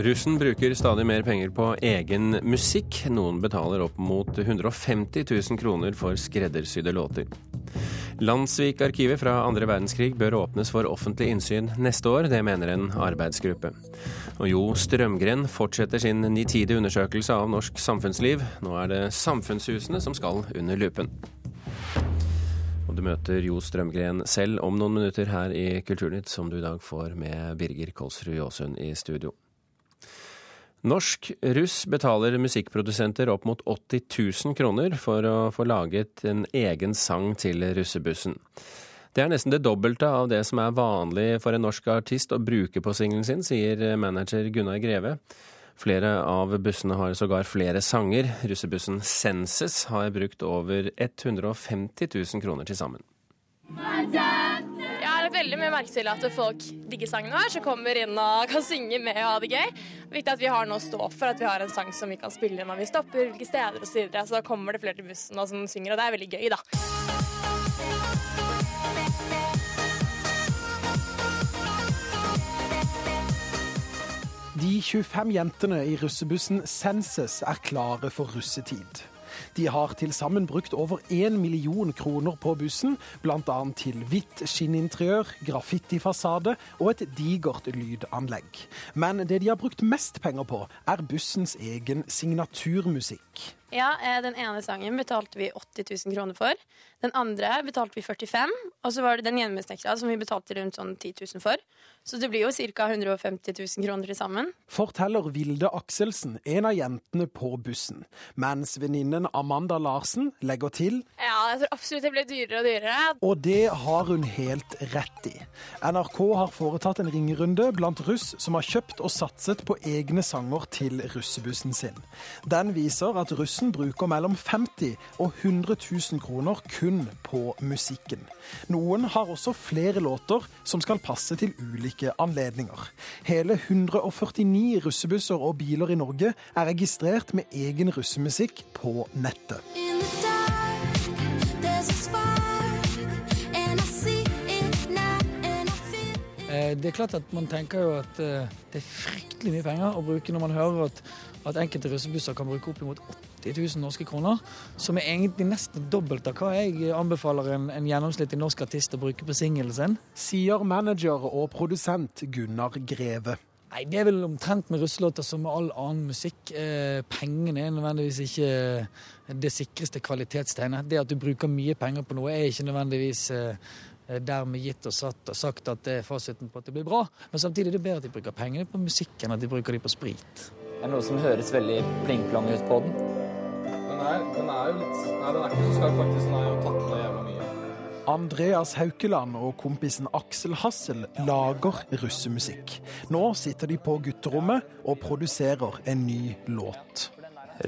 Russen bruker stadig mer penger på egen musikk. Noen betaler opp mot 150 000 kroner for skreddersydde låter. Landsvik-arkivet fra andre verdenskrig bør åpnes for offentlig innsyn neste år. Det mener en arbeidsgruppe. Og Jo Strømgren fortsetter sin nitide undersøkelse av norsk samfunnsliv. Nå er det samfunnshusene som skal under lupen. Og du møter Jo Strømgren selv om noen minutter her i Kulturnytt, som du i dag får med Birger Kolsrud Jåsund i studio. Norsk russ betaler musikkprodusenter opp mot 80 000 kroner for å få laget en egen sang til russebussen. Det er nesten det dobbelte av det som er vanlig for en norsk artist å bruke på singelen sin, sier manager Gunnar Greve. Flere av bussene har sågar flere sanger. Russebussen Senses har brukt over 150 000 kroner til sammen. Man har lagt veldig mye merke til at folk digger sangen vår, som kommer inn og kan synge med og ha det gøy. Det er viktig at vi har noe å stå for, at vi har en sang som vi kan spille når vi stopper ulike steder osv. Så, videre. så da kommer det flere til bussen og som synger, og det er veldig gøy, da. De 25 jentene i russebussen Senses er klare for russetid. De har til sammen brukt over én million kroner på bussen, bl.a. til hvitt skinninteriør, graffitifasade og et digert lydanlegg. Men det de har brukt mest penger på, er bussens egen signaturmusikk. Ja, eh, Den ene sangen betalte vi 80 000 kroner for. Den andre betalte vi 45 og så var det den hjemmesnekra som vi betalte rundt sånn 10 000 for. Så det blir jo ca. 150 000 kroner til sammen. Forteller Vilde Akselsen, en av jentene på bussen. Mens venninnen Amanda Larsen legger til Ja, jeg tror absolutt det blir dyrere og dyrere. Og det har hun helt rett i. NRK har foretatt en ringerunde blant russ som har kjøpt og satset på egne sanger til russebussen sin. Den viser at russen bruker mellom 50 og 100 000 kroner kun på musikken. Noen har også flere låter som skal passe til ulike anledninger. Hele 149 russebusser og biler i Norge er registrert med egen russemusikk på nettet. Eh, det er klart at Man tenker jo at eh, det er fryktelig mye penger å bruke når man hører at, at enkelte russebusser kan bruke oppimot 80 000 norske kroner. Som er egentlig nesten dobbelt av hva jeg anbefaler en, en gjennomsnittlig norsk artist å bruke på singelen sin. Sier manager og produsent Gunnar Greve. Nei, Det er vel omtrent med russelåter som med all annen musikk. Eh, pengene er nødvendigvis ikke det sikreste kvalitetstegnet. Det at du bruker mye penger på noe, er ikke nødvendigvis eh, dermed gitt og og sagt at det er fasiten på at det blir bra. Men samtidig er det bedre at de bruker pengene på musikk enn at de bruker de på sprit. Det er noe som høres veldig pling-plong ut på den. Den er, den er jo litt Nei, den er ikke så skarp, faktisk. Den er jo tatt ned jævla mye. Andreas Haukeland og kompisen Aksel Hassel lager russemusikk. Nå sitter de på gutterommet og produserer en ny låt.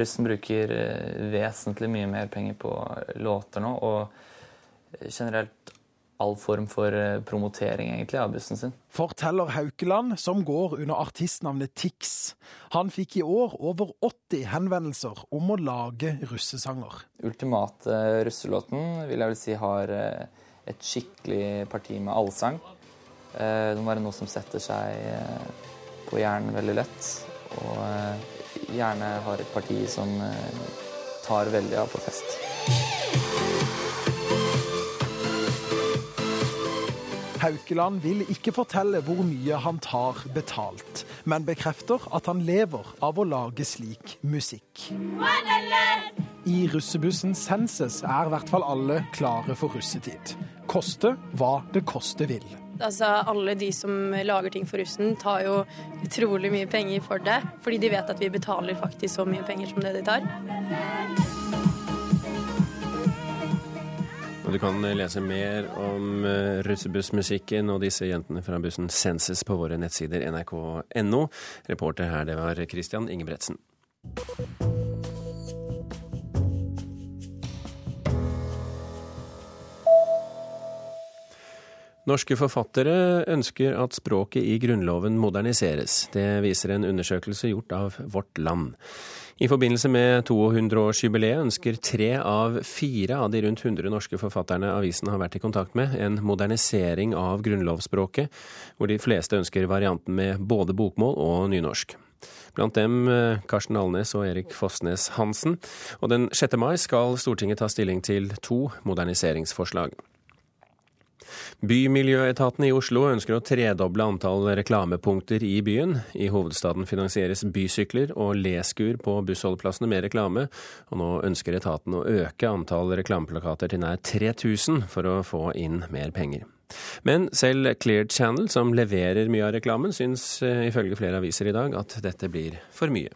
Russen bruker eh, vesentlig mye mer penger på låter nå, og generelt all form for eh, promotering egentlig av bussen sin. Forteller Haukeland, som går under artistnavnet Tix. Han fikk i år over 80 henvendelser om å lage russesanger. Ultimate russelåten vil jeg vel si har eh, et skikkelig parti med allsang. Eh, det må være noe som setter seg på hjernen veldig lett. Og gjerne har et parti som tar veldig av på fest. Haukeland vil ikke fortelle hvor mye han tar betalt, men bekrefter at han lever av å lage slik musikk. I russebussen Senses er i hvert fall alle klare for russetid. Koste hva det koste vil. Altså, Alle de som lager ting for russen, tar jo utrolig mye penger for det. Fordi de vet at vi betaler faktisk så mye penger som det de tar. Du kan lese mer om russebussmusikken og disse jentene fra bussen Senses på våre nettsider nrk.no. Reporter her, det var Christian Ingebretsen. Norske forfattere ønsker at språket i Grunnloven moderniseres. Det viser en undersøkelse gjort av Vårt Land. I forbindelse med 200-årsjubileet ønsker tre av fire av de rundt 100 norske forfatterne avisen har vært i kontakt med, en modernisering av grunnlovsspråket, hvor de fleste ønsker varianten med både bokmål og nynorsk. Blant dem eh, Karsten Alnes og Erik Fossnes Hansen. Og den 6. mai skal Stortinget ta stilling til to moderniseringsforslag. Bymiljøetaten i Oslo ønsker å tredoble antall reklamepunkter i byen. I hovedstaden finansieres bysykler og leskur på bussholdeplassene med reklame, og nå ønsker etaten å øke antall reklameplakater til nær 3000 for å få inn mer penger. Men selv Clear Channel, som leverer mye av reklamen, syns eh, ifølge flere aviser i dag at dette blir for mye.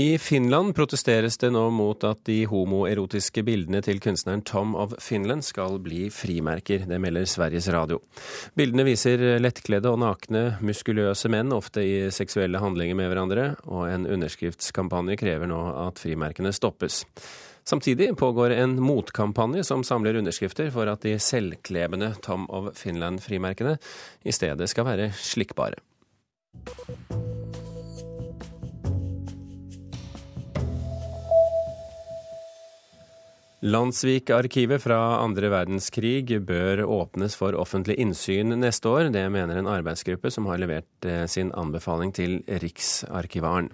I Finland protesteres det nå mot at de homoerotiske bildene til kunstneren Tom of Finland skal bli frimerker. Det melder Sveriges Radio. Bildene viser lettkledde og nakne, muskuløse menn, ofte i seksuelle handlinger med hverandre, og en underskriftskampanje krever nå at frimerkene stoppes. Samtidig pågår en motkampanje som samler underskrifter for at de selvklebende Tom of Finland-frimerkene i stedet skal være slikkbare. Landsvik-arkivet fra andre verdenskrig bør åpnes for offentlig innsyn neste år. Det mener en arbeidsgruppe som har levert eh, sin anbefaling til Riksarkivaren.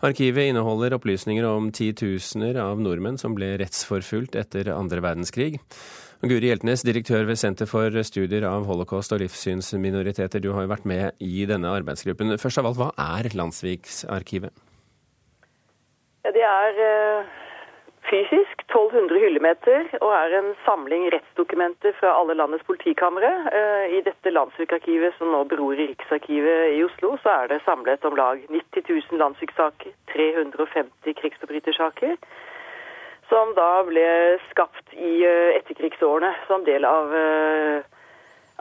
Arkivet inneholder opplysninger om titusener av nordmenn som ble rettsforfulgt etter andre verdenskrig. Guri Hjeltnes, direktør ved Senter for studier av holocaust og livssynsminoriteter. Du har jo vært med i denne arbeidsgruppen. Først av alt, hva er Landsviksarkivet? Ja, det er uh fysisk 1200 hyllemeter og er en samling rettsdokumenter fra alle landets politikamre. Eh, I dette landssvikarkivet som nå beror i Riksarkivet i Oslo, så er det samlet om lag 90 000 landssviksaker, 350 krigsforbrytersaker, som da ble skapt i eh, etterkrigsårene som del av uh,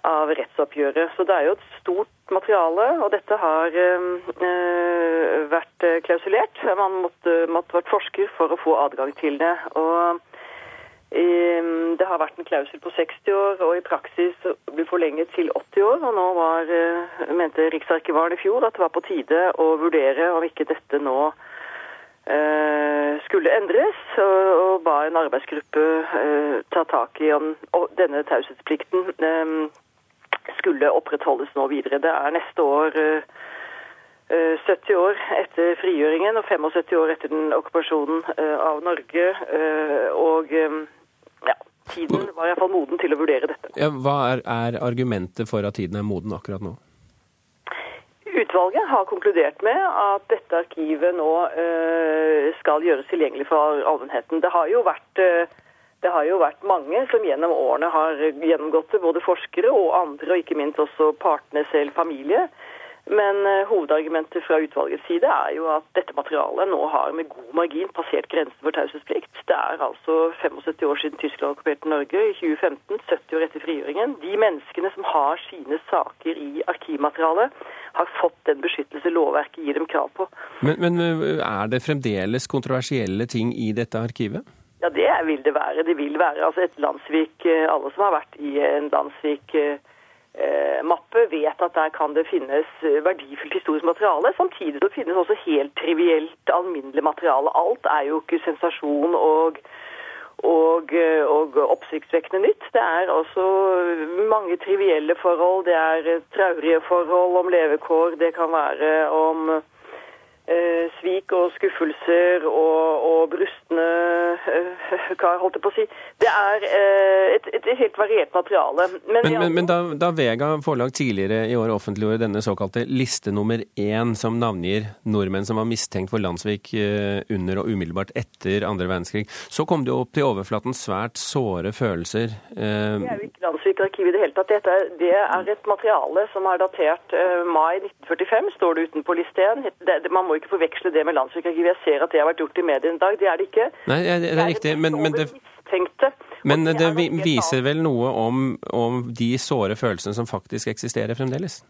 av rettsoppgjøret. Så det er jo et stort materiale, og dette har øh, vært eh, klausulert. Man måtte, måtte, vært forsker for å få adgang til det. og øh, Det har vært en klausul på 60 år, og i praksis ble forlenget til 80 år. og Nå var, øh, mente Riksarkivaren i fjor at det var på tide å vurdere om ikke dette nå skulle endres, og, ba en arbeidsgruppe ta tak i denne taushetsplikten skulle opprettholdes nå videre. Det er neste år 70 eh, eh, år etter frigjøringen og 75 år etter den okkupasjonen eh, av Norge. Og ja, tiden var iallfall moden til å vurdere dette. Ja, hva er, er, argumentet for at tiden er moden akkurat nå? Utvalget har konkludert med at dette arkivet nå skal gjøres tilgjengelig for allmennheten. Det har jo vært det har jo vært mange som gjennom årene har gjennomgått det, både forskere og andre, og ikke minst også partene selv, familie. Men uh, hovedargumentet fra utvalgets side er jo at dette materialet nå har med god margin passert grensen for taushetsplikt. Det er altså 75 år siden Tyskland okkuperte Norge, i 2015, 70 år etter frigjøringen. De menneskene som har sine saker i arkivmaterialet, har fått den beskyttelse lovverket gir dem krav på. Men, men eh, er det fremdeles kontroversielle ting i dette arkivet? Ja, det vil det være. Det vil være altså et Landsvik eh, Alle som har vært i en Landsvik-mappe, eh, vet at der kan det finnes eh, verdifullt historisk materiale. Samtidig så finnes også helt trivielt, alminnelig materiale. Alt er jo ikke sensasjon og, og, og oppsiktsvekkende nytt. Det er også mange trivielle forhold. Det er traurige forhold om levekår. Det kan være om eh, svik og skuffelser og, og brustne eh, kar, holdt jeg på å si. Det er eh, et, et, helt variert materiale. Men, men, men, men da, da, Vega forlag tidligere i år offentliggjorde denne såkalte liste nummer én, som navngir nordmenn som var mistenkt for landssvik eh, under og umiddelbart etter andre verdenskrig, så kom det jo opp til overflaten svært såre følelser. Eh, det er jo ikke landssvikarkivet i det hele tatt. Dette, det er et materiale som er datert eh, mai 1945, står det utenpå liste 1. Det, det, man må ikke forveksle det med Landsvikarkivet. Jeg ser at det har vært gjort i mediene i dag. Det er det ikke. Nei, det er, det er riktig, men, men det... Men det, det viser vel noe om, om, de såre følelsene som faktisk eksisterer fremdeles?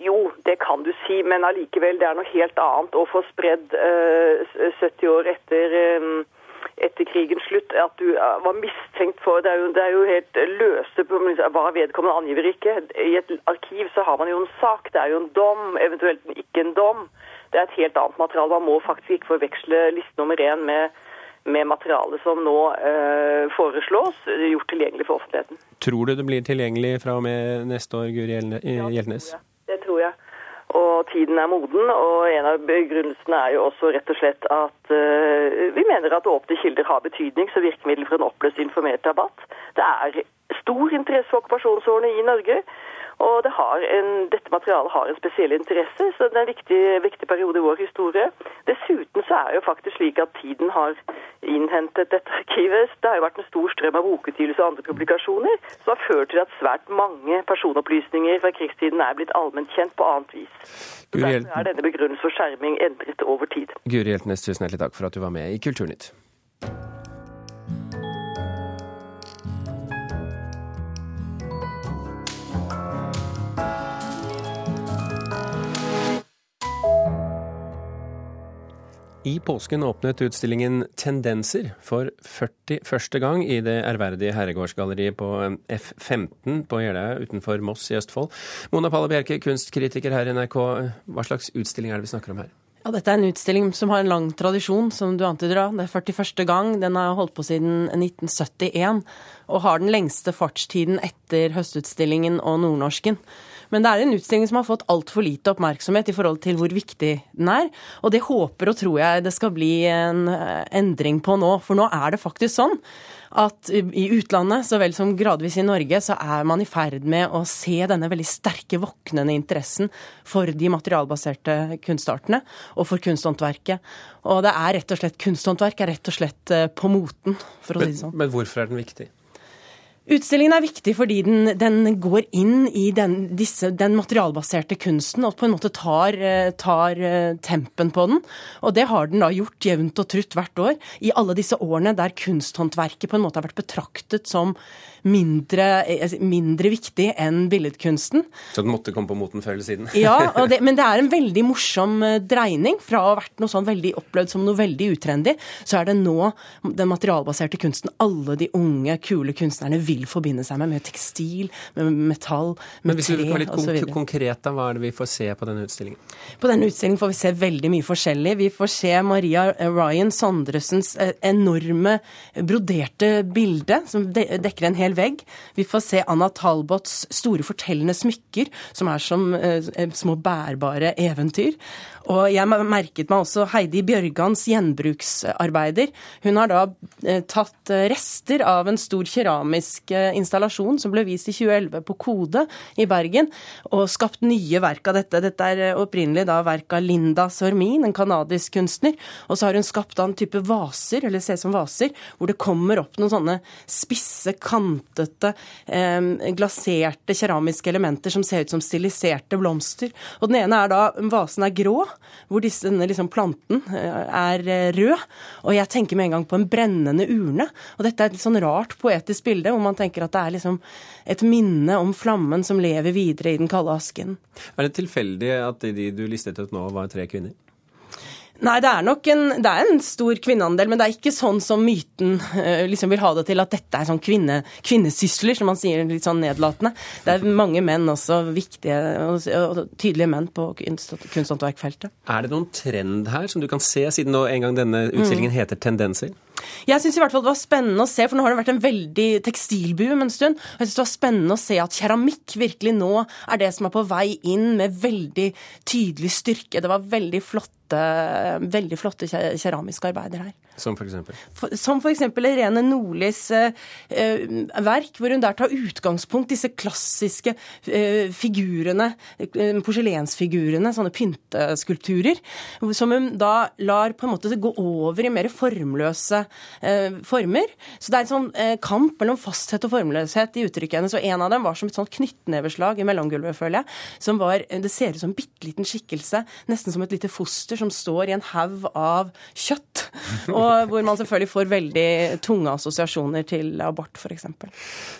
Jo, det kan du si, men allikevel, det er noe helt annet å få spredd uh, eh, 70 år etter um, etter krigens slutt at du var mistenkt for Det er jo, det er jo helt løse hva vedkommende angiver ikke. I et arkiv så har man jo en sak, det er jo en dom, eventuelt ikke en dom. Det er et helt annet materiale. Man må faktisk ikke forveksle liste nummer én med, med materialet som nå eh, foreslås gjort tilgjengelig for offentligheten. Tror du det blir tilgjengelig fra og med neste år, Guri Hjeltnes? Ja, det tror jeg. Det tror jeg. og tiden er moden. Og en av begrunnelsene er jo også rett og slett at uh, vi mener at åpne kilder har betydning som virkemiddel for en oppløst informert debatt. Det er stor interesse for okkupasjonsårene i Norge. Og det en, dette materialet har en spesiell interesse, så det er en viktig, viktig, periode i vår historie. Dessuten så er det jo faktisk slik at tiden har innhentet dette arkivet. Det har jo vært en stor strøm av bokutgivelser og andre publikasjoner som har ført til at svært mange personopplysninger fra krigstiden er blitt allment kjent på annet vis. Så Derfor er denne begrunnelsen for skjerming endret over tid. Guri Hjeltnes, tusen hjertelig takk for at du var med i Kulturnytt. I påsken åpnet utstillingen Tendenser for 41. gang i det ærverdige herregårdsgalleriet på F15 på Jeløya utenfor Moss i Østfold. Mona Palle Bjerke, kunstkritiker her i NRK. Hva slags utstilling er det vi snakker om her? Ja, Dette er en utstilling som har en lang tradisjon, som du antyder. da. Det er 41. gang. Den har holdt på siden 1971, og har den lengste fartstiden etter Høstutstillingen og Nordnorsken. Men det er en utstilling som har fått altfor lite oppmerksomhet i forhold til hvor viktig den er. Og det håper og tror jeg det skal bli en eh, endring på nå. For nå er det faktisk sånn at i utlandet så vel som gradvis i Norge, så er man i ferd med å se denne veldig sterke våknende interessen for de materialbaserte kunstartene og for kunsthåndverket. Og det er rett og slett kunsthåndverk er rett og slett eh, på moten, for å men, si det sånn. Men hvorfor er den viktig? Utstillingen er viktig fordi den, den går inn i den, disse, den, materialbaserte kunsten og på en måte tar, eh, tar, eh, tempen på den. Og det har den da gjort jevnt og trutt hvert år i alle disse årene der kunsthåndverket på en måte har vært betraktet som mindre, eh, mindre viktig enn billedkunsten. Så den måtte komme på moten før eller siden? ja, det, men det er en veldig morsom dreining. Fra å ha vært noe sånn veldig opplevd som noe veldig utrendy, så er det nå den materialbaserte kunsten alle de unge, kule kunstnerne vil vil forbinde seg med, med tekstil, med metall, med tre osv. Hvis du være litt konkret, da, hva er det vi får se på denne utstillingen? På denne utstillingen får vi se veldig mye forskjellig. Vi får se Maria Ryan Sondresens eh, enorme broderte bilde, som dekker en hel vegg. Vi får se Anna Talbots store fortellende smykker, som er som eh, små bærbare eventyr. Og jeg merket meg også Heidi Bjørgans gjenbruksarbeider. Hun har da eh, tatt eh, rester av en stor keramisk eh, installasjon som ble vist i 2011 på Kode i Bergen, og skapt nye verk av dette. Dette er opprinnelig da verk av Linda Sormin, en canadisk kunstner. Og så har hun skapt en type vaser, eller ser som vaser, hvor det kommer opp noen sånne spisse, kantete, glaserte keramiske elementer som ser ut som stiliserte blomster. Og den ene er da Vasen er grå, hvor disse, denne liksom planten eh, er eh, rød. Og jeg tenker med en gang på en brennende urne. Og dette er et sånn rart poetisk bilde, hvor man tenker at det er liksom et minne om flammen som lever videre i den kalde asken. Er det tilfeldig at de du listet ut nå, var tre kvinner? Nei, det er nok en, det er en stor kvinneandel, men det er ikke sånn som myten uh, liksom vil ha det til, at dette er sånn kvinne, kvinnesysler, som man sier litt sånn nedlatende. Det er mange menn også, viktige og, og tydelige menn på kunsthåndverkfeltet. Er det noen trend her som du kan se, siden nå en gang denne utstillingen mm. heter Tendenser? Jeg syns i hvert fall det var spennende å se, for nå har det vært en veldig tekstilboom en stund. og Jeg syns det var spennende å se at keramikk virkelig nå er det som er på vei inn med veldig tydelig styrke. Det var veldig flott flotte, veldig flotte keramiske arbeider her. Som for eksempel? Som for eksempel Irene Nordlis eh, verk, hvor hun der tar utgangspunkt disse klassiske eh, figurene, eh, porselensfigurene, sånne pynteskulpturer, som hun da lar på en måte gå over i mer formløse eh, former. Så det er en sånn eh, kamp mellom fasthet og formløshet i uttrykket hennes, og en av dem var som et sånt knyttneveslag i mellomgulvet, føler jeg, som var Det ser ut som en bitte liten skikkelse, nesten som et lite foster som står i en haug av kjøtt. Og hvor man selvfølgelig får veldig tunge assosiasjoner til abort, f.eks.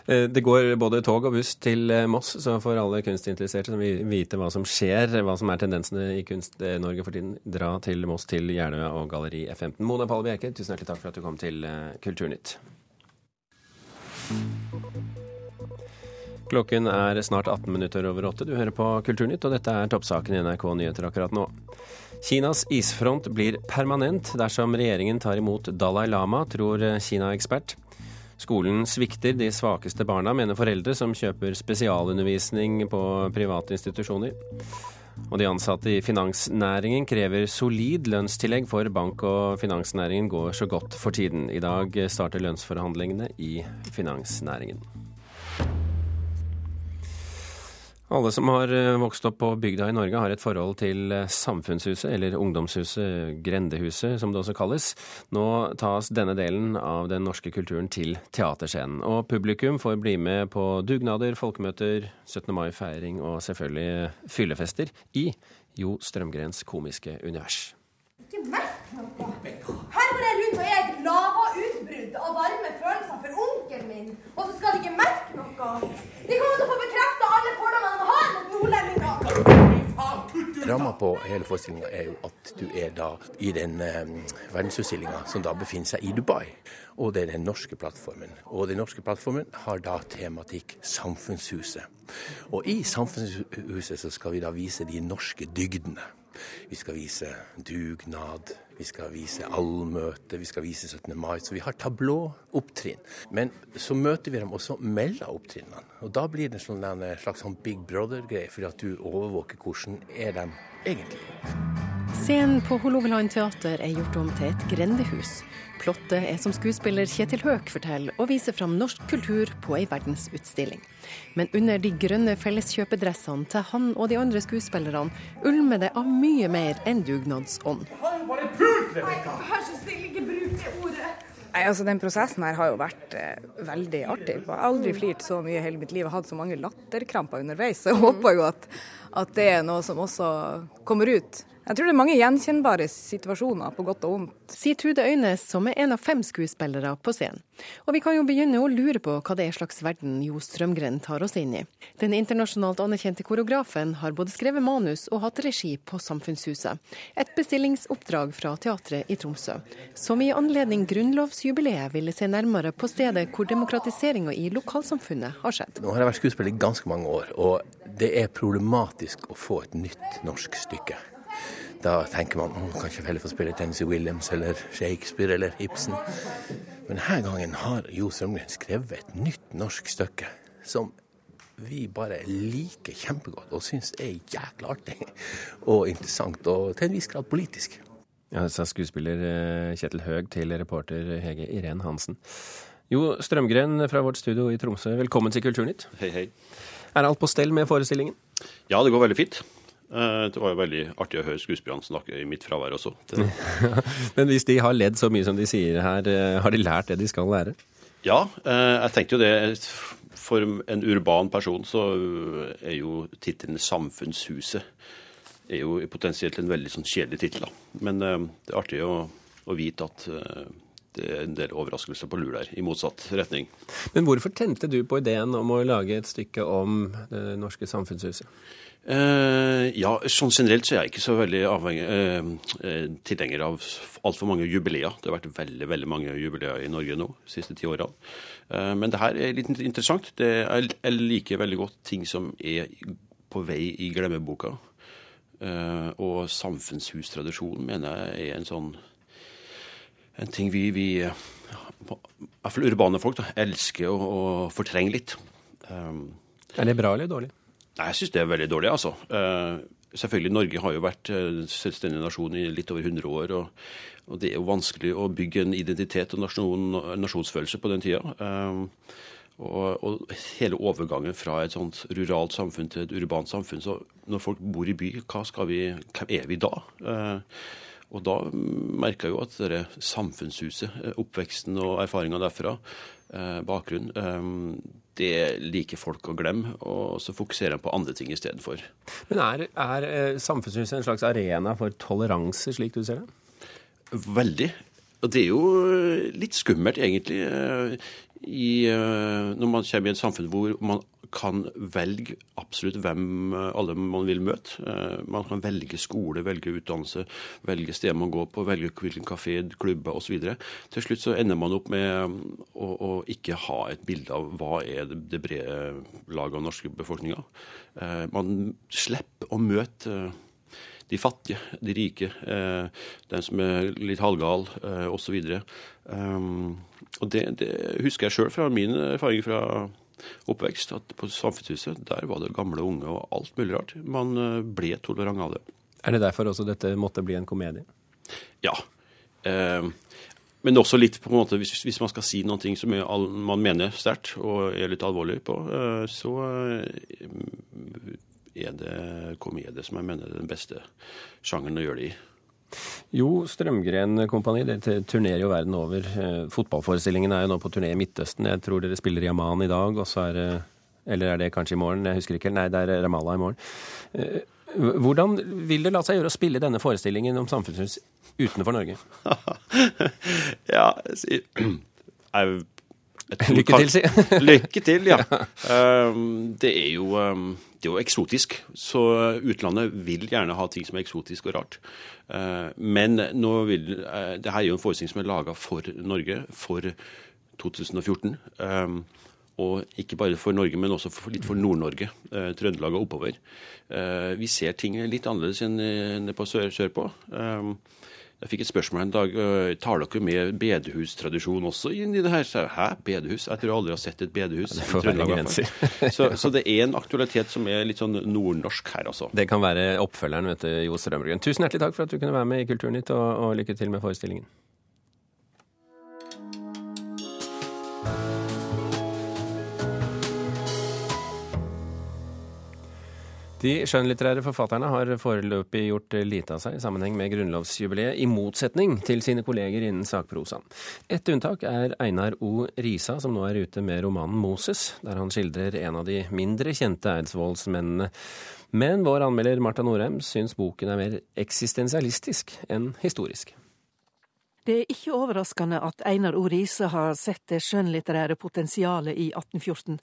Eh, det går både tog og buss til eh, Moss, så for alle kunstinteresserte som vil vite hva som skjer, hva som er tendensene i Kunst-Norge for tiden, dra til Moss, til Jeløya og Galleri F15. Mona Palle Bjerke, tusen hjertelig takk for at du kom til eh, Kulturnytt. Klokken er snart 18 minutter over åtte. Du hører på Kulturnytt, og dette er toppsaken i NRK Nyheter akkurat nå. Kinas isfront blir permanent dersom regjeringen tar imot Dalai Lama, tror Kina-ekspert. Skolen svikter de svakeste barna, mener foreldre som kjøper spesialundervisning på private institusjoner. Og de ansatte i finansnæringen krever solid lønnstillegg, for bank- og finansnæringen går så godt for tiden. I dag starter lønnsforhandlingene i finansnæringen. Alle som har eh, vokst opp på bygda i Norge, har et forhold til eh, Samfunnshuset, eller Ungdomshuset, Grendehuset som det også kalles. Nå tas denne delen av den norske kulturen til teaterscenen. Og publikum får bli med på dugnader, folkemøter, 17. mai-feiring og selvfølgelig fyllefester i Jo Strømgrens komiske univers. Ikke merk noe. Her går jeg rundt og er et lavautbrudd av varme følelser for onkelen min, og så skal de ikke merke noe. De kommer til å få bekrefta alle fordommene de har mot nordlendinger. Ramma på hele forestillinga er jo at du er da i den eh, verdensutstillinga som da befinner seg i Dubai. Og det er den norske plattformen. Og den norske plattformen har da tematikk Samfunnshuset. Og i Samfunnshuset så skal vi da vise de norske dygdene. Vi skal vise dugnad, vi skal vise allmøte, vi skal vise 17. mai. Så vi har tablå-opptrinn. Men så møter vi dem også mellom opptrinnene. Og da blir det sånn en slags sånn Big Brother-greie, for at du overvåker hvordan er de egentlig. Scenen på Hålogaland teater er gjort om til et grendehus. Plottet er som skuespiller Kjetil Høek forteller, og viser fram norsk kultur på ei verdensutstilling. Men under de grønne felleskjøpedressene til han og de andre skuespillerne ulmer det av mye mer enn dugnadsånd. Vær så snill, ikke bruk det ordet. Nei, altså Den prosessen her har jo vært eh, veldig artig. Jeg har aldri flirt så mye i hele mitt liv og hatt så mange latterkramper underveis. Så jeg håper jo at, at det er noe som også kommer ut. Jeg tror det er mange gjenkjennbare situasjoner, på godt og vondt. Sier Trude Øynes, som er en av fem skuespillere på scenen. Og vi kan jo begynne å lure på hva det er slags verden Jo Strømgren tar oss inn i. Den internasjonalt anerkjente koreografen har både skrevet manus og hatt regi på Samfunnshuset. Et bestillingsoppdrag fra teatret i Tromsø, som i anledning grunnlovsjubileet ville se nærmere på stedet hvor demokratiseringa i lokalsamfunnet har skjedd. Nå har jeg vært skuespiller i ganske mange år, og det er problematisk å få et nytt norsk stykke. Da tenker man man kanskje ikke heller få spille Tennessee Williams eller Shakespeare eller Ibsen. Men denne gangen har Jo Strømgren skrevet et nytt norsk stykke som vi bare liker kjempegodt og syns er jækla artig og interessant og til en viss grad politisk. Ja, sa skuespiller eh, Kjetil Høeg til reporter Hege Irén Hansen. Jo Strømgren fra vårt studio i Tromsø, velkommen til Kulturnytt. Hei, hei. Er alt på stell med forestillingen? Ja, det går veldig fint. Eh, Det var jo veldig artig å høre skuespillerne snakke i mitt fravær også. Men hvis de har ledd så mye som de sier her, eh, har de lært det de skal lære? ja, eh, jeg tenkte jo det For en urban person så er jo tittelen 'Samfunnshuset' er jo potensielt en veldig sånn kjedelig tittel. Men det er artig å, å vite at det er en del overraskelser på lur der, i motsatt retning. Men hvorfor tente du på ideen om å lage et stykke om det norske samfunnshuset? Eh, ja, sånn generelt så er jeg ikke så veldig avhengig, eh, eh, tilhenger av altfor mange jubileer. Det har vært veldig veldig mange jubileer i Norge nå de siste ti. Eh, men det her er litt interessant. Det er, jeg liker veldig godt ting som er på vei i glemmeboka. Og samfunnshustradisjonen mener jeg er en sånn en ting vi, vi i hvert fall urbane folk da, elsker å, å fortrenge litt. Um, Er det bra eller dårlig? Nei, jeg syns det er veldig dårlig, altså. Eh, selvfølgelig, Norge har jo vært eh, selvstendig nasjon i litt over 100 år. Og, og det er jo vanskelig å bygge en identitet og nasjon, nasjonsfølelse på den tida. Eh, og, og hele overgangen fra et sånt ruralt samfunn til et urbant samfunn. Så når folk bor i by, vi, hvem er vi da? Eh, og da merka jeg jo at det samfunnshuset, oppveksten og erfaringa derfra, eh, bakgrunnen, eh, det liker folk å glemme, og så fokuserer de på andre ting istedenfor. Men er, er eh, samfunnshuset en slags arena for toleranse, slik du ser det? Veldig. Og det er jo eh, litt skummelt, egentlig, eh, i, når man kommer i et samfunn hvor man kan velge absolutt hvem eh, alle man vil møte. Eh, Man kan velge skole, velge utdannelse, velge sted man går på, velge hvilken kafé, klubber osv. Til slutt så ender man opp med eh, å, å ikke ha et bilde av hva er det, brede laget av norske befolkninga. Man slipper å møte eh, de fattige, de rike, eh, den som er litt halvgal, eh, osv. Um, og det, det husker jeg sjøl fra min erfaring fra oppvekst at på Samfunnshuset der var det gamle og unge og alt mulig rart. Man eh, ble tolerant av det. Er det derfor også dette måtte bli en komedie? Ja. Eh, men også litt på en måte, hvis, hvis man skal si noe som man mener sterkt og er litt alvorlig på, eh, så eh, er det komedie som jeg mener er den beste sjangeren å gjøre det i. Jo, Strømgren Kompani dere turnerer jo verden over. Eh, fotballforestillingen er jo nå på turné i Midtøsten. Jeg tror dere spiller i Amman i dag, og så er det Eller er det kanskje i morgen? Jeg husker ikke. Nei, det er Ramallah i morgen. Eh, hvordan vil det la seg gjøre å spille denne forestillingen om samfunnshus utenfor Norge? ja, jeg, Lykke til, si. Lykke til, ja. Um, det er jo um, det er jo eksotisk. Så utlandet vil gjerne ha ting som er eksotisk og rart. Uh, men nå vil, uh, det her er jo en forestilling som er laga for Norge, for 2014. Um, og ikke bare for Norge, men også for, litt for Nord-Norge. Eh, Trøndelag og oppover. vi ser ting litt annerledes enn på sør, sørpå. Um, jeg fikk et spørsmål en dag tar dere med bedehustradisjon også inn i det her. Så jeg, Hæ, bedehus? Jeg tror jeg aldri har sett et bedehus. Det får være grenser. så, så, det er en aktualitet som er litt sånn nordnorsk her, altså. Det kan være oppfølgeren, vet du, Jo Strømbruggen. Tusen hjertelig takk for at du kunne være med i Kulturnytt, og, og lykke til med forestillingen. De skjønnlitterære forfatterne har foreløpig gjort lite av seg i sammenheng med grunnlovsjubileet, i motsetning til sine kolleger innen sakprosaen. Et unntak er Einar O. Risa, som nå er ute med romanen 'Moses', der han skildrer en av de mindre kjente eidsvollsmennene. Men vår anmelder Marta Norheim syns boken er mer eksistensialistisk enn historisk. Det er ikke overraskende at Einar O. Riise har sett det skjønnlitterære potensialet i 1814.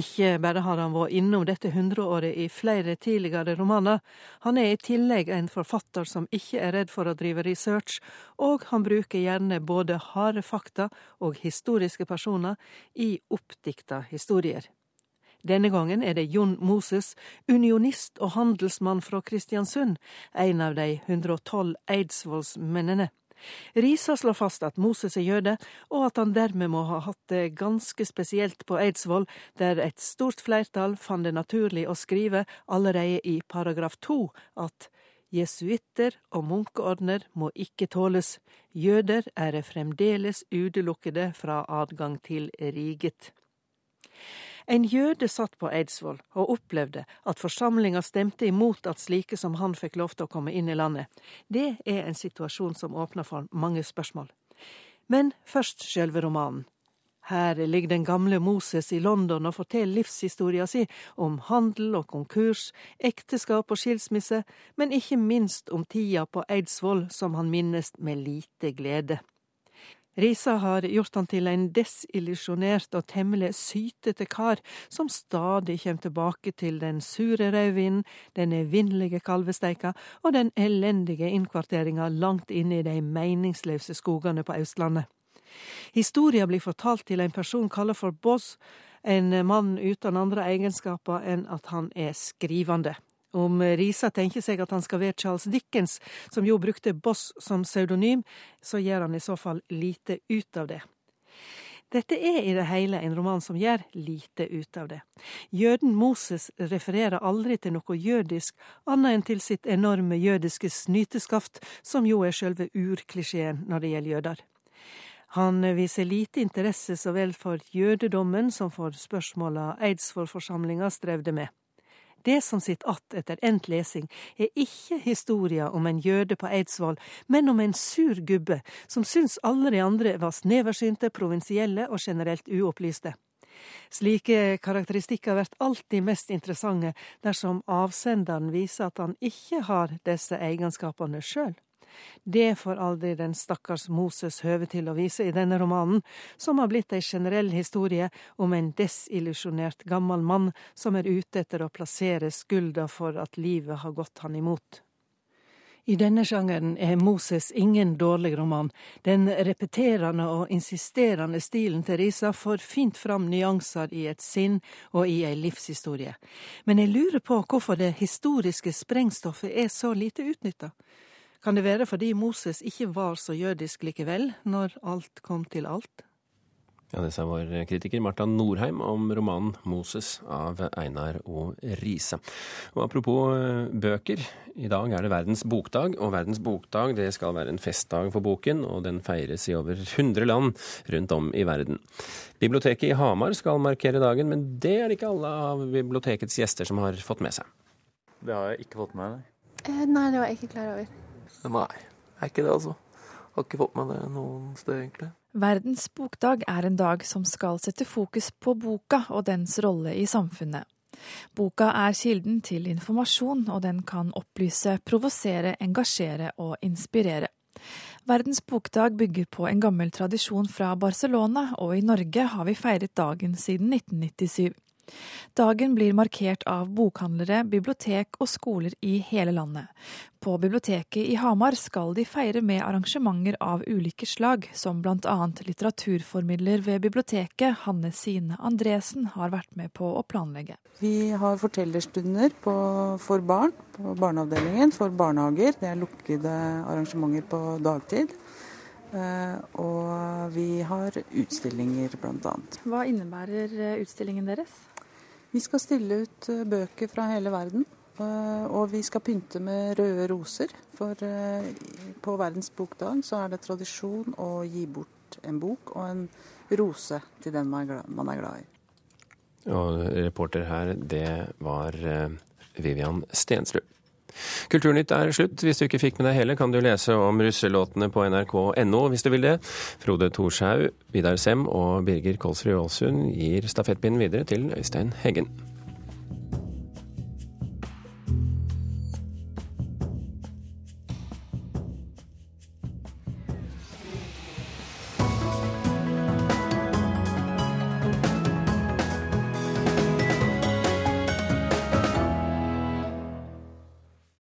Ikke bare har han vært innom dette hundreåret i flere tidligere romaner, han er i tillegg en forfatter som ikke er redd for å drive research, og han bruker gjerne både harde fakta og historiske personer i oppdikta historier. Denne gangen er det Jon Moses, unionist og handelsmann fra Kristiansund, en av de 112 eidsvollsmennene. Risa slår fast at Moses er jøde, og at han dermed må ha hatt det ganske spesielt på Eidsvoll, der et stort flertall fant det naturlig å skrive allerede i paragraf to at Jesuitter og munkeordner må ikke tåles, jøder er fremdeles utelukkede fra adgang til riget. En jøde satt på Eidsvoll og opplevde at forsamlinga stemte imot at slike som han fikk lov til å komme inn i landet. Det er en situasjon som åpner for mange spørsmål. Men først sjølve romanen. Her ligger den gamle Moses i London og forteller livshistoria si om handel og konkurs, ekteskap og skilsmisse, men ikke minst om tida på Eidsvoll som han minnes med lite glede. Risa har gjort han til en desillusjonert og temmelig sytete kar, som stadig kommer tilbake til den sure rødvinen, den evinnelige kalvesteika og den elendige innkvarteringa langt inne i de meningsløse skogene på Østlandet. Historia blir fortalt til en person kalla for Boss, en mann uten andre egenskaper enn at han er skrivende. Om Risa tenker seg at han skal være Charles Dickens, som jo brukte Boss som pseudonym, så gjør han i så fall lite ut av det. Dette er i det hele en roman som gjør lite ut av det. Jøden Moses refererer aldri til noe jødisk, annet enn til sitt enorme jødiske snyteskaft, som jo er sjølve urklisjeen når det gjelder jøder. Han viser lite interesse så vel for jødedommen som for spørsmåla Eidsvollforsamlinga strevde med. Det som sitter att etter endt lesing, er ikke historia om en jøde på Eidsvoll, men om en sur gubbe som syns alle de andre var sneversynte, provinsielle og generelt uopplyste. Slike karakteristikker blir alltid mest interessante dersom avsenderen viser at han ikke har disse egenskapene sjøl. Det får aldri den stakkars Moses høve til å vise i denne romanen, som har blitt ei generell historie om en desillusjonert gammel mann som er ute etter å plassere skylda for at livet har gått han imot. I denne sjangeren er Moses ingen dårlig roman. Den repeterende og insisterende stilen til Risa får fint fram nyanser i et sinn og i ei livshistorie. Men jeg lurer på hvorfor det historiske sprengstoffet er så lite utnytta. Kan det være fordi Moses ikke var så jødisk likevel, når alt kom til alt? Ja, Det sa vår kritiker Marta Norheim om romanen 'Moses' av Einar O. Riise. Og Apropos eh, bøker. I dag er det verdens bokdag, og verdens bokdag det skal være en festdag for boken, og den feires i over 100 land rundt om i verden. Biblioteket i Hamar skal markere dagen, men det er det ikke alle av bibliotekets gjester som har fått med seg. Det har jeg ikke fått med meg. Eh, nei, det var jeg ikke klar over. Nei, jeg er ikke det, altså. Har ikke fått med det noen sted, egentlig. Verdens bokdag er en dag som skal sette fokus på boka og dens rolle i samfunnet. Boka er kilden til informasjon, og den kan opplyse, provosere, engasjere og inspirere. Verdens bokdag bygger på en gammel tradisjon fra Barcelona, og i Norge har vi feiret dagen siden 1997. Dagen blir markert av bokhandlere, bibliotek og skoler i hele landet. På biblioteket i Hamar skal de feire med arrangementer av ulike slag, som bl.a. litteraturformidler ved biblioteket, Hanne Sine Andresen, har vært med på å planlegge. Vi har fortellerstunder på, for barn på barneavdelingen, for barnehager. Det er lukkede arrangementer på dagtid. Uh, og vi har utstillinger, bl.a. Hva innebærer eh, utstillingen deres? Vi skal stille ut eh, bøker fra hele verden. Eh, og vi skal pynte med røde roser. For eh, på verdens bokdag så er det tradisjon å gi bort en bok og en rose til den man er glad i. Og reporter her, det var Vivian Stensrud. Kulturnytt er slutt. Hvis du ikke fikk med deg hele, kan du lese om russelåtene på nrk.no hvis du vil det. Frode Thorshaug, Vidar Sem og Birger Kolsrud Aalsund gir stafettpinnen videre til Øystein Heggen.